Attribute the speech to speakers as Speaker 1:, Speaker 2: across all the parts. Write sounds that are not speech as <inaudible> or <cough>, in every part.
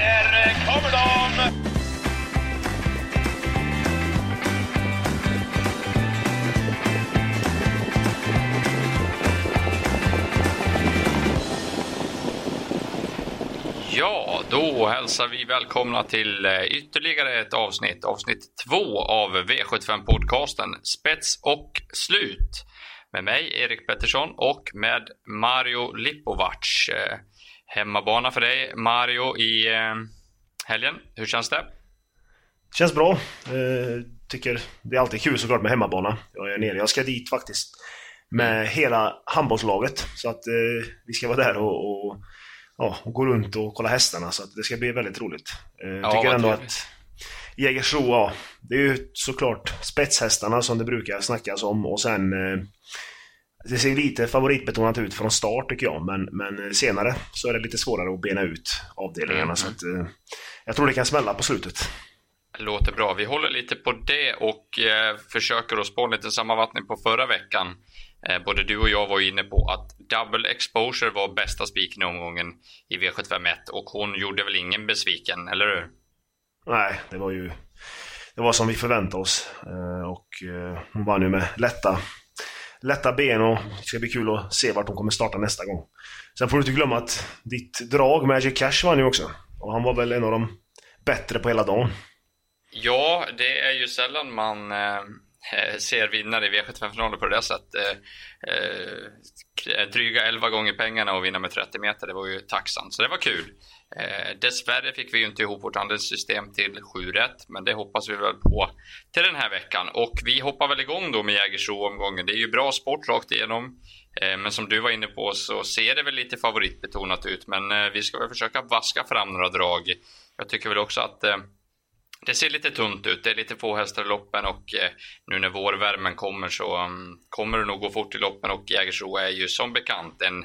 Speaker 1: Här kommer de!
Speaker 2: Ja, då hälsar vi välkomna till eh, ytterligare ett avsnitt, avsnitt två av V75-podcasten Spets och slut. Med mig, Erik Pettersson, och med Mario Lipovac. Eh, Hemmabana för dig, Mario, i eh, helgen. Hur känns det?
Speaker 3: Känns bra. Eh, tycker det är alltid kul såklart med hemmabana. Jag är nere. Jag ska dit faktiskt med hela handbollslaget. Så att eh, vi ska vara där och, och, ja, och gå runt och kolla hästarna. Så att det ska bli väldigt roligt. Eh,
Speaker 2: Ja,
Speaker 3: tycker ändå
Speaker 2: trevligt.
Speaker 3: att Jägersro, ja. Det är ju såklart spetshästarna som det brukar snackas om och sen eh, det ser lite favoritbetonat ut från start tycker jag, men, men senare så är det lite svårare att bena ut avdelningarna.
Speaker 2: Mm.
Speaker 3: Så att, eh, jag tror det kan smälla på slutet.
Speaker 2: Låter bra. Vi håller lite på det och eh, försöker att spå en liten sammanfattning på förra veckan. Eh, både du och jag var inne på att Double Exposure var bästa spiken i omgången i V751 och hon gjorde väl ingen besviken, eller hur?
Speaker 3: Nej, det var ju det var som vi förväntade oss. Eh, Och eh, hon vann ju med lätta, lätta ben och det ska bli kul att se vart hon kommer starta nästa gång. Sen får du inte glömma att ditt drag, Magic Cash, vann ju också. Och han var väl en av de bättre på hela dagen.
Speaker 2: Ja, det är ju sällan man eh, Eh, ser vinnare i V75-finaler på det sättet. Eh, eh dryga 11 gånger pengarna och vinna med 30 meter, det var ju tacksamt. Så det var kul. Eh, dessvärre fick vi ju inte ihop vårt handelssystem till 7 rätt, men det hoppas vi väl på till den här veckan. Och vi hoppar väl igång då med Jägersro-omgången. Det är ju bra sport rakt igenom. Eh, Men som du var inne på så ser det väl lite favoritbetonat ut, men eh, vi ska väl försöka vaska fram några drag. Jag tycker väl också att eh, det ser lite tunt ut. Det är lite få hästar i loppen och eh, nu när vårvärmen kommer så um, kommer det nog gå fort i loppen och Jägersro är ju som bekant en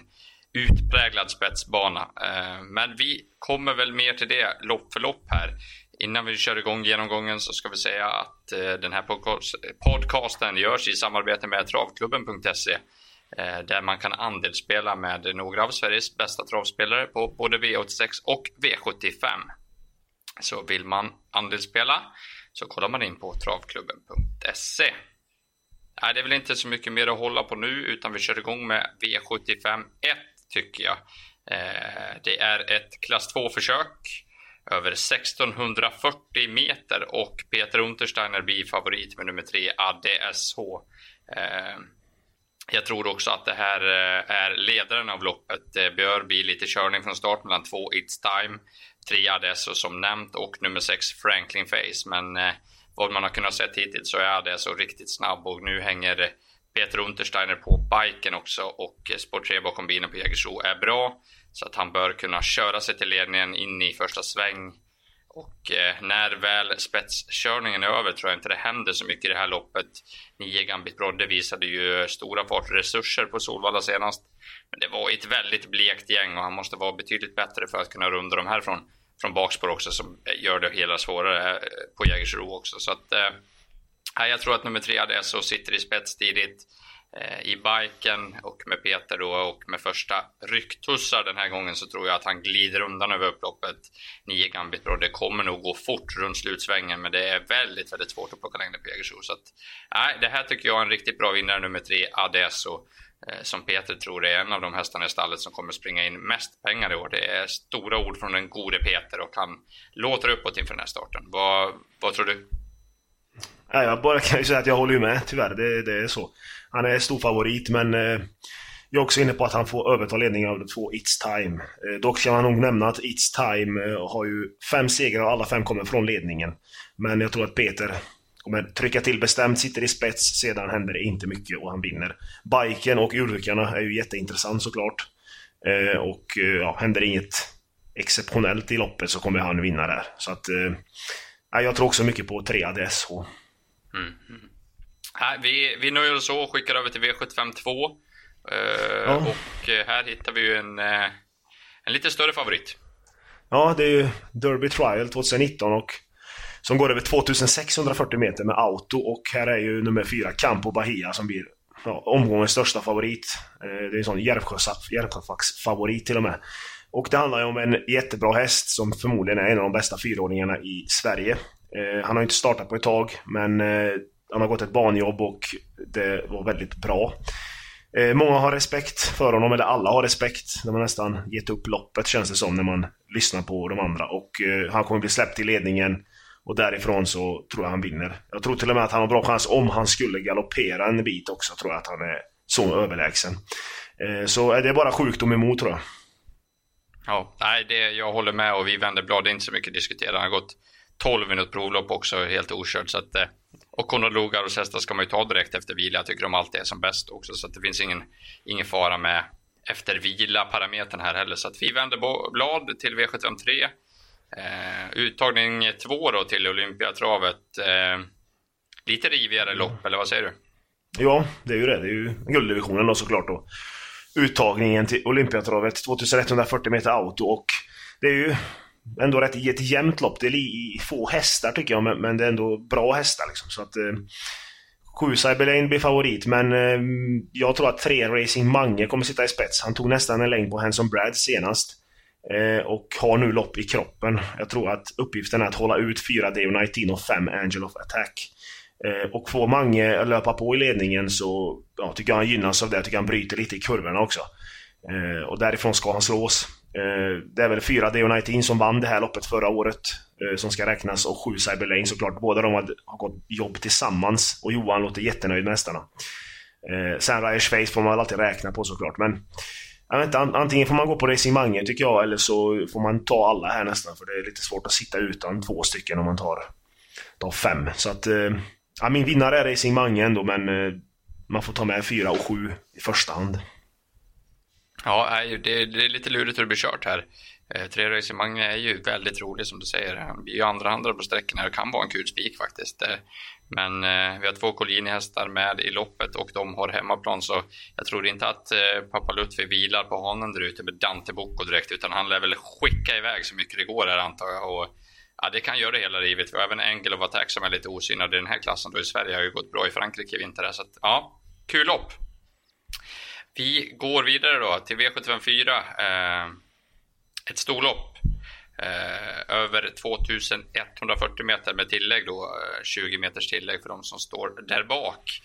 Speaker 2: utpräglad spetsbana. Eh, men vi kommer väl mer till det lopp för lopp här. Innan vi kör igång genomgången så ska vi säga att eh, den här podcast- podcasten görs i samarbete med travklubben.se eh, där man kan andelsspela med några av Sveriges bästa travspelare på både V86 och V75. Så vill man andelsspela så kollar man in på travklubben.se. Nej, det är väl inte så mycket mer att hålla på nu utan vi kör igång med V75 1 tycker jag. Eh, det är ett klass 2-försök över 1640 meter och Peter Untersteiner blir favorit med nummer 3 ADSH. Eh, jag tror också att det här eh, är ledaren av loppet. Eh, det bör bli lite körning från start mellan två It's Time, tre Adesso som nämnt och nummer sex Franklin Face. Men eh, vad man har kunnat se hittills så är Adesso riktigt snabb och nu hänger Peter Untersteiner på biken också och spår 3 bakom bilen på Jägersro är bra. Så att han bör kunna köra sig till ledningen in i första sväng. Och eh, när väl spetskörningen är över tror jag inte det händer så mycket i det här loppet. Nio Gambit Brodde visade ju stora fartresurser på Solvalla senast. Men det var ett väldigt blekt gäng och han måste vara betydligt bättre för att kunna runda de här från, från bakspår också som gör det hela svårare eh, på Jägersro också. Så att, eh, jag tror att nummer tre Adesso sitter i spets tidigt eh, i biken och med Peter då och med första rycktussar den här gången så tror jag att han glider undan över upploppet. 9 Gambit Bro, det kommer nog gå fort runt slutsvängen men det är väldigt, väldigt svårt att plocka längre på Så att, nej, det här tycker jag är en riktigt bra vinnare, nummer tre Adesso. Eh, som Peter tror är en av de hästarna i stallet som kommer springa in mest pengar i år. Det är stora ord från den gode Peter och han låter uppåt inför den här starten. Vad, vad tror du?
Speaker 3: Ja, jag bara kan ju säga att jag håller ju med, tyvärr. Det, det är så. Han är stor favorit, men eh, jag är också inne på att han får överta ledningen av de två It's Time. Eh, dock ska man nog nämna att It's Time eh, har ju fem segrar och alla fem kommer från ledningen. Men jag tror att Peter kommer trycka till bestämt, sitter i spets, sedan händer det inte mycket och han vinner. Biken och urryckarna är ju jätteintressant såklart. Eh, och eh, ja, händer inget exceptionellt i loppet så kommer han vinna där. Så att... Eh, jag tror också mycket på 3 ADSH.
Speaker 2: Mm. Nej, vi, vi nöjer oss så och skickar över till V75 2. Eh,
Speaker 3: Ja.
Speaker 2: Och eh, här hittar vi ju en, eh, en lite större favorit.
Speaker 3: Ja, det är ju Derby Trial 2019 och som går över 2640 meter med auto och här är ju nummer fyra Campo Bahia som blir ja, omgångens största favorit. Det är en sån Järvsjöfax favorit till och med. Och det handlar ju om en jättebra häst som förmodligen är en av de bästa fyraåringarna i Sverige. Eh, han har inte startat på ett tag, men eh, han har gått ett banjobb och det var väldigt bra. Eh, många har respekt för honom, eller alla har respekt. De har nästan gett upp loppet känns det som när man lyssnar på de andra. Och eh, han kommer bli släppt i ledningen. Och därifrån så tror jag han vinner. Jag tror till och med att han har bra chans om han skulle galoppera en bit också. Tror jag att han är så överlägsen. Eh, så eh, är det bara sjukdom emot tror jag.
Speaker 2: Ja, nej, det, jag håller med och vi vänder blad. Det är inte så mycket att diskutera. Han har gått 12 minuters provlopp också, helt okört. Så att, eh, och Conrad Lugaros hästar ska man ju ta direkt efter vila. Jag tycker de alltid är som bäst också. Så att det finns ingen, ingen fara med efter vila-parametern här heller. Så att vi vänder blad till V753. Eh, uttagning två då till Olympiatravet. Eh, lite rivigare lopp, eller vad säger du?
Speaker 3: Ja, det är ju det. Det är ju gulddivisionen då såklart då. Uttagningen till Olympiatravet 2140 meter auto och det är ju ändå rätt i ett jämnt lopp. Det är få hästar tycker jag, men, men det är ändå bra hästar liksom. Så att eh, Sju Cyberlane blir favorit, men eh, jag tror att tre Racing Mange kommer sitta i spets. Han tog nästan en längd på Hanson Brad senast. Eh, och har nu lopp i kroppen. Jag tror att uppgiften är att hålla ut 4 Deo 19 och 5 Angel of Attack. Eh, och får Mange löpa på i ledningen så ja, tycker jag han gynnas av det. Jag tycker han bryter lite i kurvorna också. Eh, och därifrån ska han slås. Eh, det är väl fyra D-Oniteen som vann det här loppet förra året. Eh, som ska räknas och sju Cyberlane såklart. Båda de har, gått jobb tillsammans. Och Johan låter jättenöjd med hästarna. Eh, sen Ryers Face får man väl alltid räkna på såklart. Men jag vet inte, antingen får man gå på racingemanget tycker jag, eller så får man ta alla här nästan. För det är lite svårt att sitta utan två stycken om man tar, tar fem. Så att... Ja, min vinnare är Racing Mange ändå, men man får ta med fyra och sju i första hand.
Speaker 2: Ja, det, det är lite lurigt hur det blir kört här. Eh, tre racingemang är ju väldigt rolig som du säger. Han blir ju andrahandare på sträckorna och kan vara en kul spik faktiskt. Eh, men eh, vi har två Collini-hästar med i loppet och de har hemmaplan så jag tror inte att eh, pappa Lutfi vilar på hanen där ute med Dante Bocco direkt utan han lär väl skicka iväg så mycket det går här antar jag. Och, ja, det kan göra det hela livet. Vi har även Engel och Attack som är lite osynad i den här klassen då i Sverige har ju gått bra i Frankrike i vinter. Så att, ja, kul lopp! Vi går vidare då till V754. Eh, ett storlopp. Eh, över 2140 meter med tillägg då, eh, 20 meters tillägg för de som står där bak.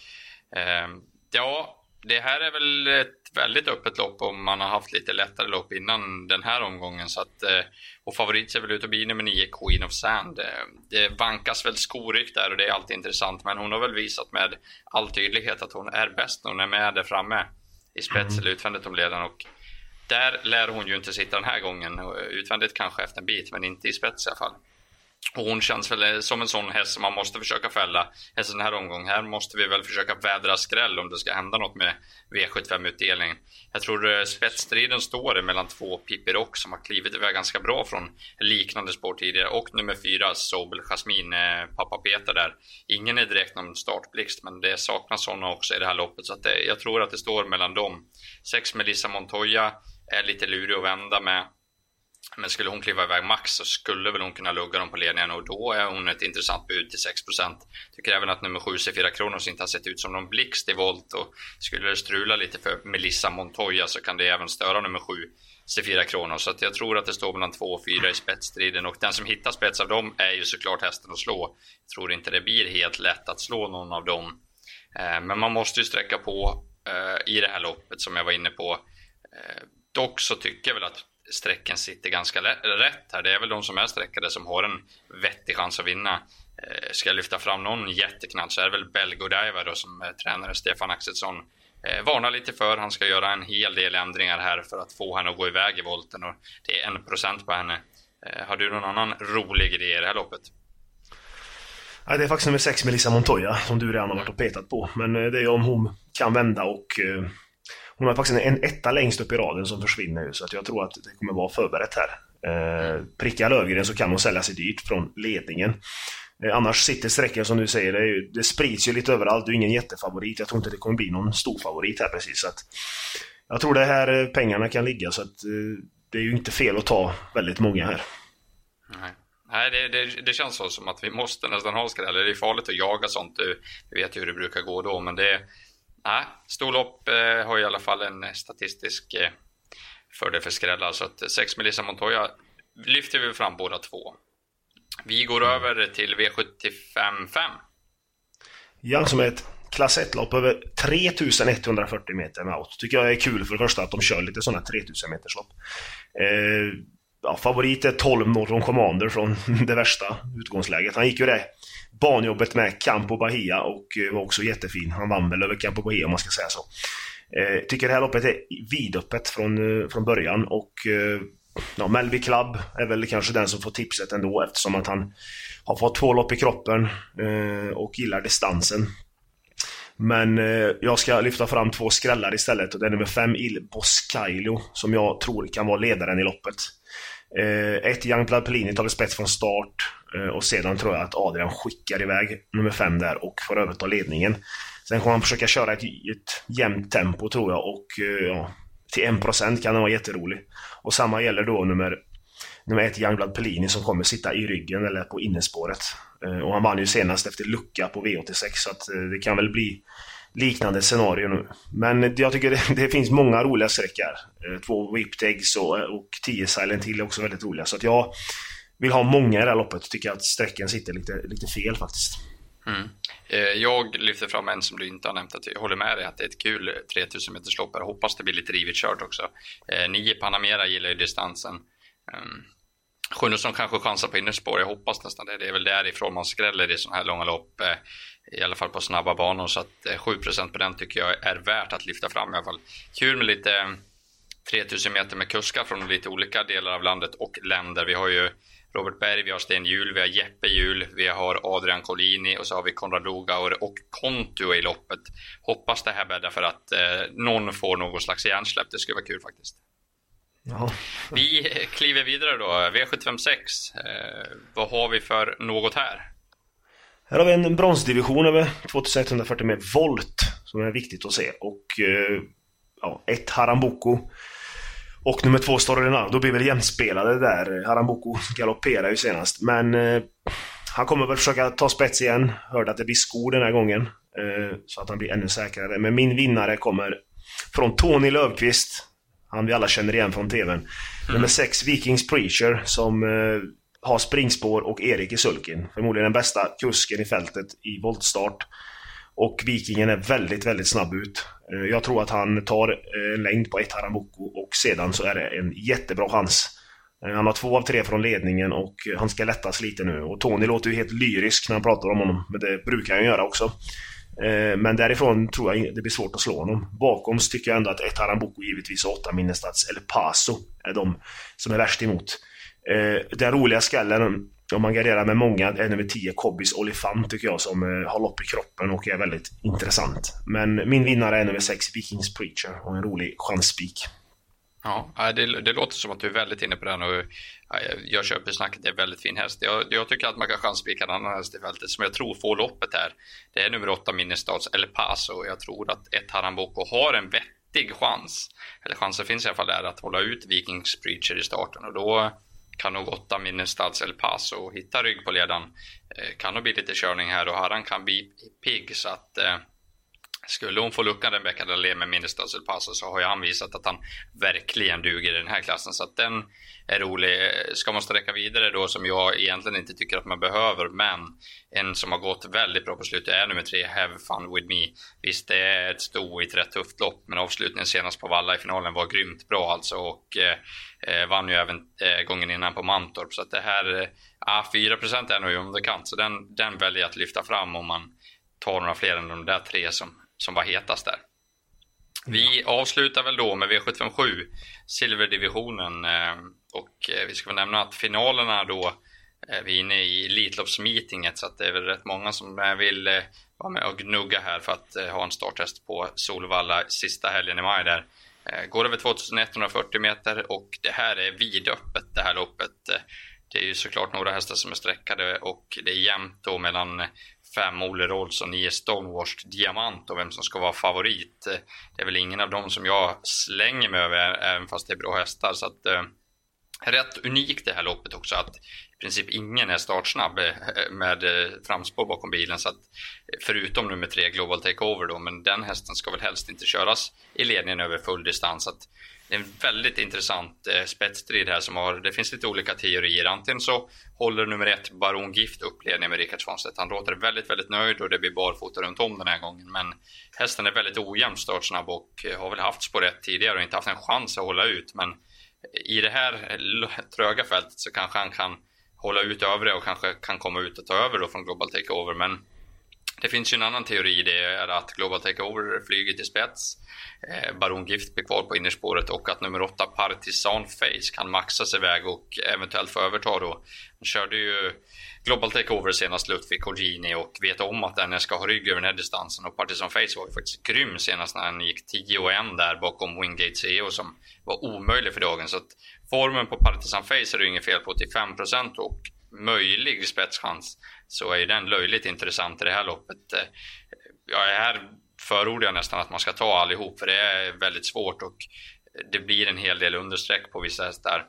Speaker 2: Eh, ja, det här är väl ett väldigt öppet lopp om man har haft lite lättare lopp innan den här omgången. Så att, eh, och favorit ser väl ut att bli nummer 9, Queen of Sand. Eh, det vankas väl skoryck där och det är alltid intressant. Men hon har väl visat med all tydlighet att hon är bäst när hon är med där framme i spets mm. eller utvändigt om ledaren. Och där lär hon ju inte sitta den här gången. Utvändigt kanske efter en bit, men inte i spets i alla fall. Och hon känns väl eh, som en sån häst som man måste försöka fälla Hästen den här omgången. Här måste vi väl försöka vädra skräll om det ska hända något med V75-utdelningen. Jag tror eh, spetsstriden står mellan två Pippi Rock som har klivit iväg ganska bra från liknande spår tidigare och nummer fyra Sobel Jasmin, eh, pappa Peter där. Ingen är direkt någon startblixt men det saknas sådana också i det här loppet så att det, jag tror att det står mellan dem. Sex Melissa Montoya är lite lurig att vända med. Men skulle hon kliva iväg max så skulle väl hon kunna lugga dem på ledningen och då är hon ett intressant bud till 6%. Tycker även att nummer 7 C4 Kronos inte har sett ut som någon blixt i volt och skulle det strula lite för Melissa Montoya så kan det även störa nummer 7 C4 Kronos. Så att jag tror att det står mellan 2 och 4 i spetsstriden och den som hittar spets av dem är ju såklart hästen att slå. Jag tror inte det blir helt lätt att slå någon av dem. Eh, men man måste ju sträcka på eh, i det här loppet som jag var inne på. Eh, dock så tycker jag väl att strecken sitter ganska rätt här. Det är väl de som är streckade som har en vettig chans att vinna. Eh, ska jag lyfta fram någon jätteknall så är det väl Belgodiva då som eh, tränare Stefan Axelsson eh, varnar lite för. Han ska göra en hel del ändringar här för att få henne att gå iväg i volten och det är en procent på henne. Eh, har du någon annan rolig idé i det här loppet?
Speaker 3: Ja, det är faktiskt nummer 6 Melissa Montoya som du redan har varit och petat på. Men eh, det är om hon kan vända och eh, hon har faktiskt en etta längst upp i raden som försvinner så att jag tror att det kommer vara förberett här. Eh, prickar Lövgren så kan hon sälja sig dyrt från ledningen. Eh, annars sitter sträckan som du säger, det, ju, det sprids ju lite överallt. Du är ingen jättefavorit. Jag tror inte det kommer bli någon stor favorit här precis. Så att, jag tror det här eh, pengarna kan ligga så att eh, det är ju inte fel att ta väldigt många här.
Speaker 2: Nej. Nej, det, det, det, känns så som att vi måste nästan ha skräll. Det är farligt att jaga sånt. Vi vet ju hur det brukar gå då, men det, Nej, storlopp eh, har i alla fall en statistisk eh, fördel för skrällar. Så att 6 Melissa Montoya lyfter vi fram båda två. Vi går
Speaker 3: Mm.
Speaker 2: över till V75 5.
Speaker 3: Ja, som är ett klass 1-lopp över 3140 meter med out. Tycker jag är kul för det första att de kör lite sådana 3000 meters lopp. Eh, ja, favorit är 12 Norton Commander från <laughs> det värsta utgångsläget. Han gick ju det banjobbet med Campo Bahia och eh, var också jättefin. Han vann väl över Campo Bahia om man ska säga så. Eh, tycker det här loppet är vidöppet från, eh, från början och eh, ja, Melby Club är väl kanske den som får tipset ändå eftersom att han har fått två lopp i kroppen eh, och gillar distansen. Men eh, jag ska lyfta fram två skrällar istället och det är nummer 5 Il Boscaglio som jag tror kan vara ledaren i loppet. Eh, ett Youngblood Pellini tar spets från start eh, och sedan tror jag att Adrian skickar iväg nummer 5 där och får överta ledningen. Sen kommer han försöka köra ett, ett jämnt tempo tror jag och eh, ja, till 1% kan den vara jätterolig. Och samma gäller då nummer nummer ett Youngblood Pellini som kommer sitta i ryggen eller på innerspåret. Och han vann ju senast efter lucka på V86 så att det kan väl bli liknande scenario nu. Men jag tycker det, det finns många roliga sträckor. Eh, två Whipped Eggs och, eh, och 10 Silent Hill är också väldigt roliga. Så att jag vill ha många i det här loppet. Tycker att sträckan sitter lite, lite fel faktiskt.
Speaker 2: Mm. Eh, jag lyfter fram en som du inte har nämnt. Att jag håller med dig att det är ett kul 3000 meters lopp. Jag hoppas det blir lite rivigt kört också. Eh, Nio Panamera gillar ju distansen. Ehm, Um, Sjunnesson kanske chansar på innerspår. Jag hoppas nästan det. Det är väl därifrån man skräller i sådana här långa lopp. Eh, I alla fall på snabba banor. Så att eh, 7% på den tycker jag är värt att lyfta fram i alla fall. Kul med lite eh, 3000 meter med kuskar från lite olika delar av landet och länder. Vi har ju Robert Berg, vi har Sten Hjul, vi har Jeppe Hjul, vi har Adrian Collini och så har vi Konrad Lugauer och Kontu i loppet. Hoppas det här bäddar för att eh, någon får någon slags hjärnsläpp. Det skulle vara kul faktiskt.
Speaker 3: Jaha.
Speaker 2: Vi kliver vidare då. V756. Eh, vad har vi för något här?
Speaker 3: Här har vi en bronsdivision över 2140 med volt som är viktigt att se. Och eh, ja, ett Harambuco och nummer två Story Ronaldo blir väl jämspelade där. Harambuco galopperar ju senast. Men eh, han kommer väl försöka ta spets igen. Hörde att det blir skor den här gången. Eh, så att han blir ännu säkrare. Men min vinnare kommer från Tony Löfqvist. Han vi alla känner igen från TVn. Nummer 6 Vikings Preacher som eh, har springspår och Erik i sulken. Förmodligen den bästa kusken i fältet i voltstart. Och Vikingen är väldigt, väldigt snabb ut. Eh, Jag tror att han tar eh, en längd på ett Harambuco och sedan så är det en jättebra chans. Eh, Han har två av tre från ledningen och eh, han ska lättas lite nu. Och Tony låter ju helt lyrisk när han pratar om honom, men det brukar han göra också. Eh, men därifrån tror jag det blir svårt att slå honom. Bakom så tycker jag ändå att ett Harambuco givetvis och åtta Minnestats eller Paso är de som är värst emot. Eh, den roliga skallen, om man garderar med många, är nummer 10 Kobbis Olifant tycker jag som eh, har lopp i kroppen och är väldigt intressant. Men min vinnare är nummer 6 Vikings Preacher och en rolig chansspik.
Speaker 2: Ja, det, det låter som att du är väldigt inne på den och jag köper snacket, det är en väldigt fin häst. Jag, jag tycker att man kan chanspika en annan häst i fältet som jag tror får loppet här. Det är nummer 8 Minnestads El Paso. Jag tror att ett Haramboko har en vettig chans, eller chansen finns i alla fall där, att hålla ut Vikings Preacher i starten och då kan nog 8 Minnestads El Paso hitta rygg på ledaren. Eh, kan nog bli lite körning här och Haran kan bli pigg så att eh, skulle hon få luckan Rebecca Dahlén med mindre stödselpass så har ju han visat att han verkligen duger i den här klassen. Så att den är rolig. Ska man sträcka vidare då som jag egentligen inte tycker att man behöver, men en som har gått väldigt bra på slutet är nummer tre, Have Fun With Me. Visst, det är ett sto i ett rätt tufft lopp, men avslutningen senast på Valla i finalen var grymt bra alltså och eh, eh vann ju även eh, gången innan på Mantorp. Så att det här, eh, ah, 4% är nog i underkant, så den, den väljer jag att lyfta fram om man tar några fler än de där tre som, som var hetast där. Vi avslutar väl då med V757, silverdivisionen. eh, Och eh, vi ska väl nämna att finalerna då, eh, vi är inne i Elitloppsmeetinget så att det är väl rätt många som vill vara med och gnugga här för att ha en starttest på Solvalla sista helgen i maj där. Går över 2140 meter och det här är vidöppet det här loppet. Det är ju såklart några hästar som är sträckade och det är jämnt då mellan fem Olle Rolsson, och nio Stonewashed Diamant och vem som ska vara favorit. Det är väl ingen av dem som jag slänger mig över även fast det är bra hästar. Så att eh, rätt unikt det här loppet också att i princip ingen är startsnabb eh, med eh, framspår bakom bilen. Så att förutom nummer tre Global Takeover då men den hästen ska väl helst inte köras i ledningen över full distans. Så att det är en väldigt intressant eh, spetsstrid här som har, det finns lite olika teorier. Antingen så håller nummer ett Baron Gift upp ledningen med Rickard Svanstedt. Han låter väldigt, väldigt nöjd och det blir barfota runt om den här gången. Men hästen är väldigt ojämn startsnabb och eh, har väl haft spår rätt tidigare och inte haft en chans att hålla ut. Men i det här eh, tröga fältet så kanske han kan hålla ut övriga och kanske kan komma ut och ta över då från Global Takeover. Men det finns ju en annan teori, det är att Global Takeover flyger till spets. Eh, Baron Gift blir kvar på innerspåret och att nummer 8 Partisan Face kan maxa sig iväg och eventuellt få överta då. Han körde ju Global Takeover senast Lutfi Cogini och vet om att den ska ha rygg över den här distansen och Partisan Face var ju faktiskt grym senast när han gick 10 och 1 där bakom Wingate CEO som var omöjlig för dagen. Så att formen på Partisan Face är det ju inget fel på 85% och möjlig spetschans så är den löjligt intressant i det här loppet. Ja, här förordar jag nästan att man ska ta allihop för det är väldigt svårt och det blir en hel del understreck på vissa hästar.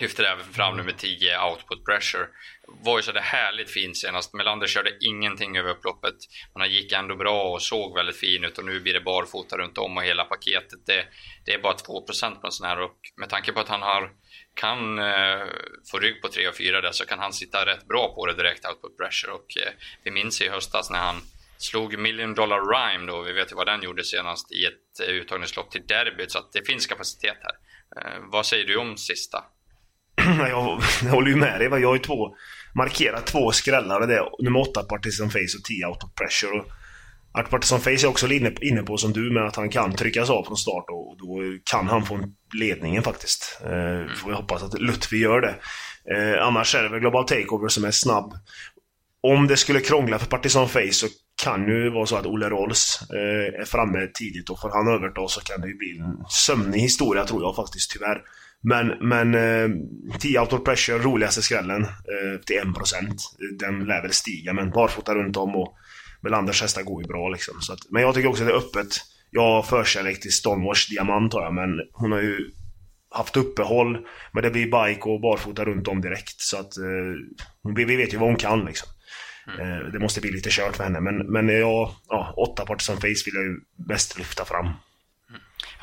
Speaker 2: Lyfter även fram nummer 10, Output Pressure. Var ju härligt fint senast. Melander körde ingenting över upploppet. Men han gick ändå bra och såg väldigt fin ut och nu blir det barfota runt om och hela paketet. Det, det är bara 2% på en sån här och med tanke på att han har kan eh, få rygg på 3 och 4 där så kan han sitta rätt bra på det direkt output pressure och eh, vi minns i höstas när han slog Million Dollar Rhyme då, vi vet ju vad den gjorde senast i ett eh, uttagningslopp till derbyt så att det finns kapacitet här. Eh, vad säger du om sista?
Speaker 3: Jag, <clears throat> jag håller ju med dig. Jag har ju två, markerat två skrällar. Det är nummer 8 Partisan Face och 10 Out of Pressure. Och Art Partisan Face är också inne, inne på som du med att han kan tryckas av från start och då kan han få ledningen faktiskt. Eh, får vi hoppas att Lutfi gör det. Eh, annars är det väl Global Takeover som är snabb. Om det skulle krångla för Partisan Face så kan ju vara så att Olle Rolls eh, är framme tidigt och får han överta så kan det ju bli en sömnig historia tror jag faktiskt tyvärr. Men, men eh, 10 out of pressure, roligaste skrällen eh, till 1%. Den lär väl stiga men barfota runt om och Melanders hästar går ju bra liksom. Så att, men jag tycker också att det är öppet. Jag har förkärlek till Stonewatch Diamant har jag men hon har ju haft uppehåll. Men det blir bike och barfota runt om direkt. Så att eh, vi vet ju vad hon kan liksom. Mm. Eh, det måste bli lite kört för henne. Men, men jag, ja, åtta Partisan Face vill jag ju bäst lyfta fram.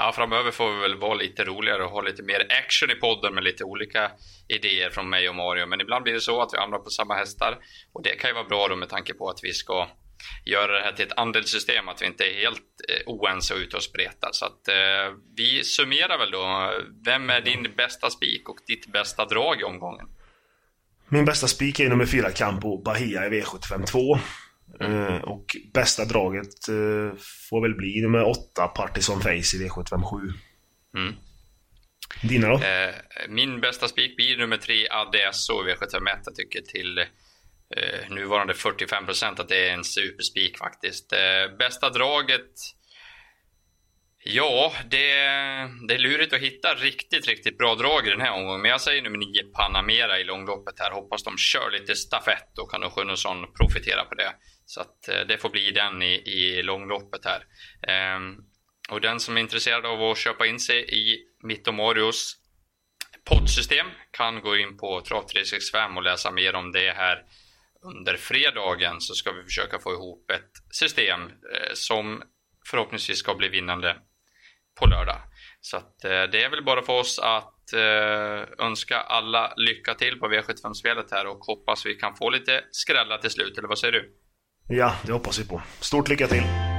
Speaker 2: Ja, framöver får vi väl vara lite roligare och ha lite mer action i podden med lite olika idéer från mig och Mario. Men ibland blir det så att vi hamnar på samma hästar och det kan ju vara bra då med tanke på att vi ska göra det här till ett andelssystem, att vi inte är helt eh, oense och ute och spretar. Så att eh, vi summerar väl då. Vem är din bästa spik och ditt bästa drag i omgången?
Speaker 3: Min bästa spik är nummer 4 Campo Bahia i V75 2. Mm. och bästa draget eh, får väl bli nummer 8 Partizan Face i V75 7. Mm. Dina då?
Speaker 2: Eh, min bästa spik blir nummer 3 Adesso i V75 1. Jag tycker till eh, nuvarande 45% att det är en superspik faktiskt. Eh, bästa draget Ja, det, det är lurigt att hitta riktigt, riktigt bra drag i den här omgången. Men jag säger nummer 9 Panamera i långloppet här. Hoppas de kör lite stafett och kan Sjunnesson profitera på det. Så att eh, det får bli den i, i långloppet här. Ehm, och den som är intresserad av att köpa in sig i mitt och Marios poddsystem kan gå in på Trav365 och läsa mer om det här under fredagen så ska vi försöka få ihop ett system eh, som förhoppningsvis ska bli vinnande på lördag. Så att, eh, det är väl bara för oss att eh, önska alla lycka till på V75-spelet här och hoppas vi kan få lite skrälla till slut, eller vad säger du?
Speaker 3: Ja, det hoppas vi på. Stort lycka till!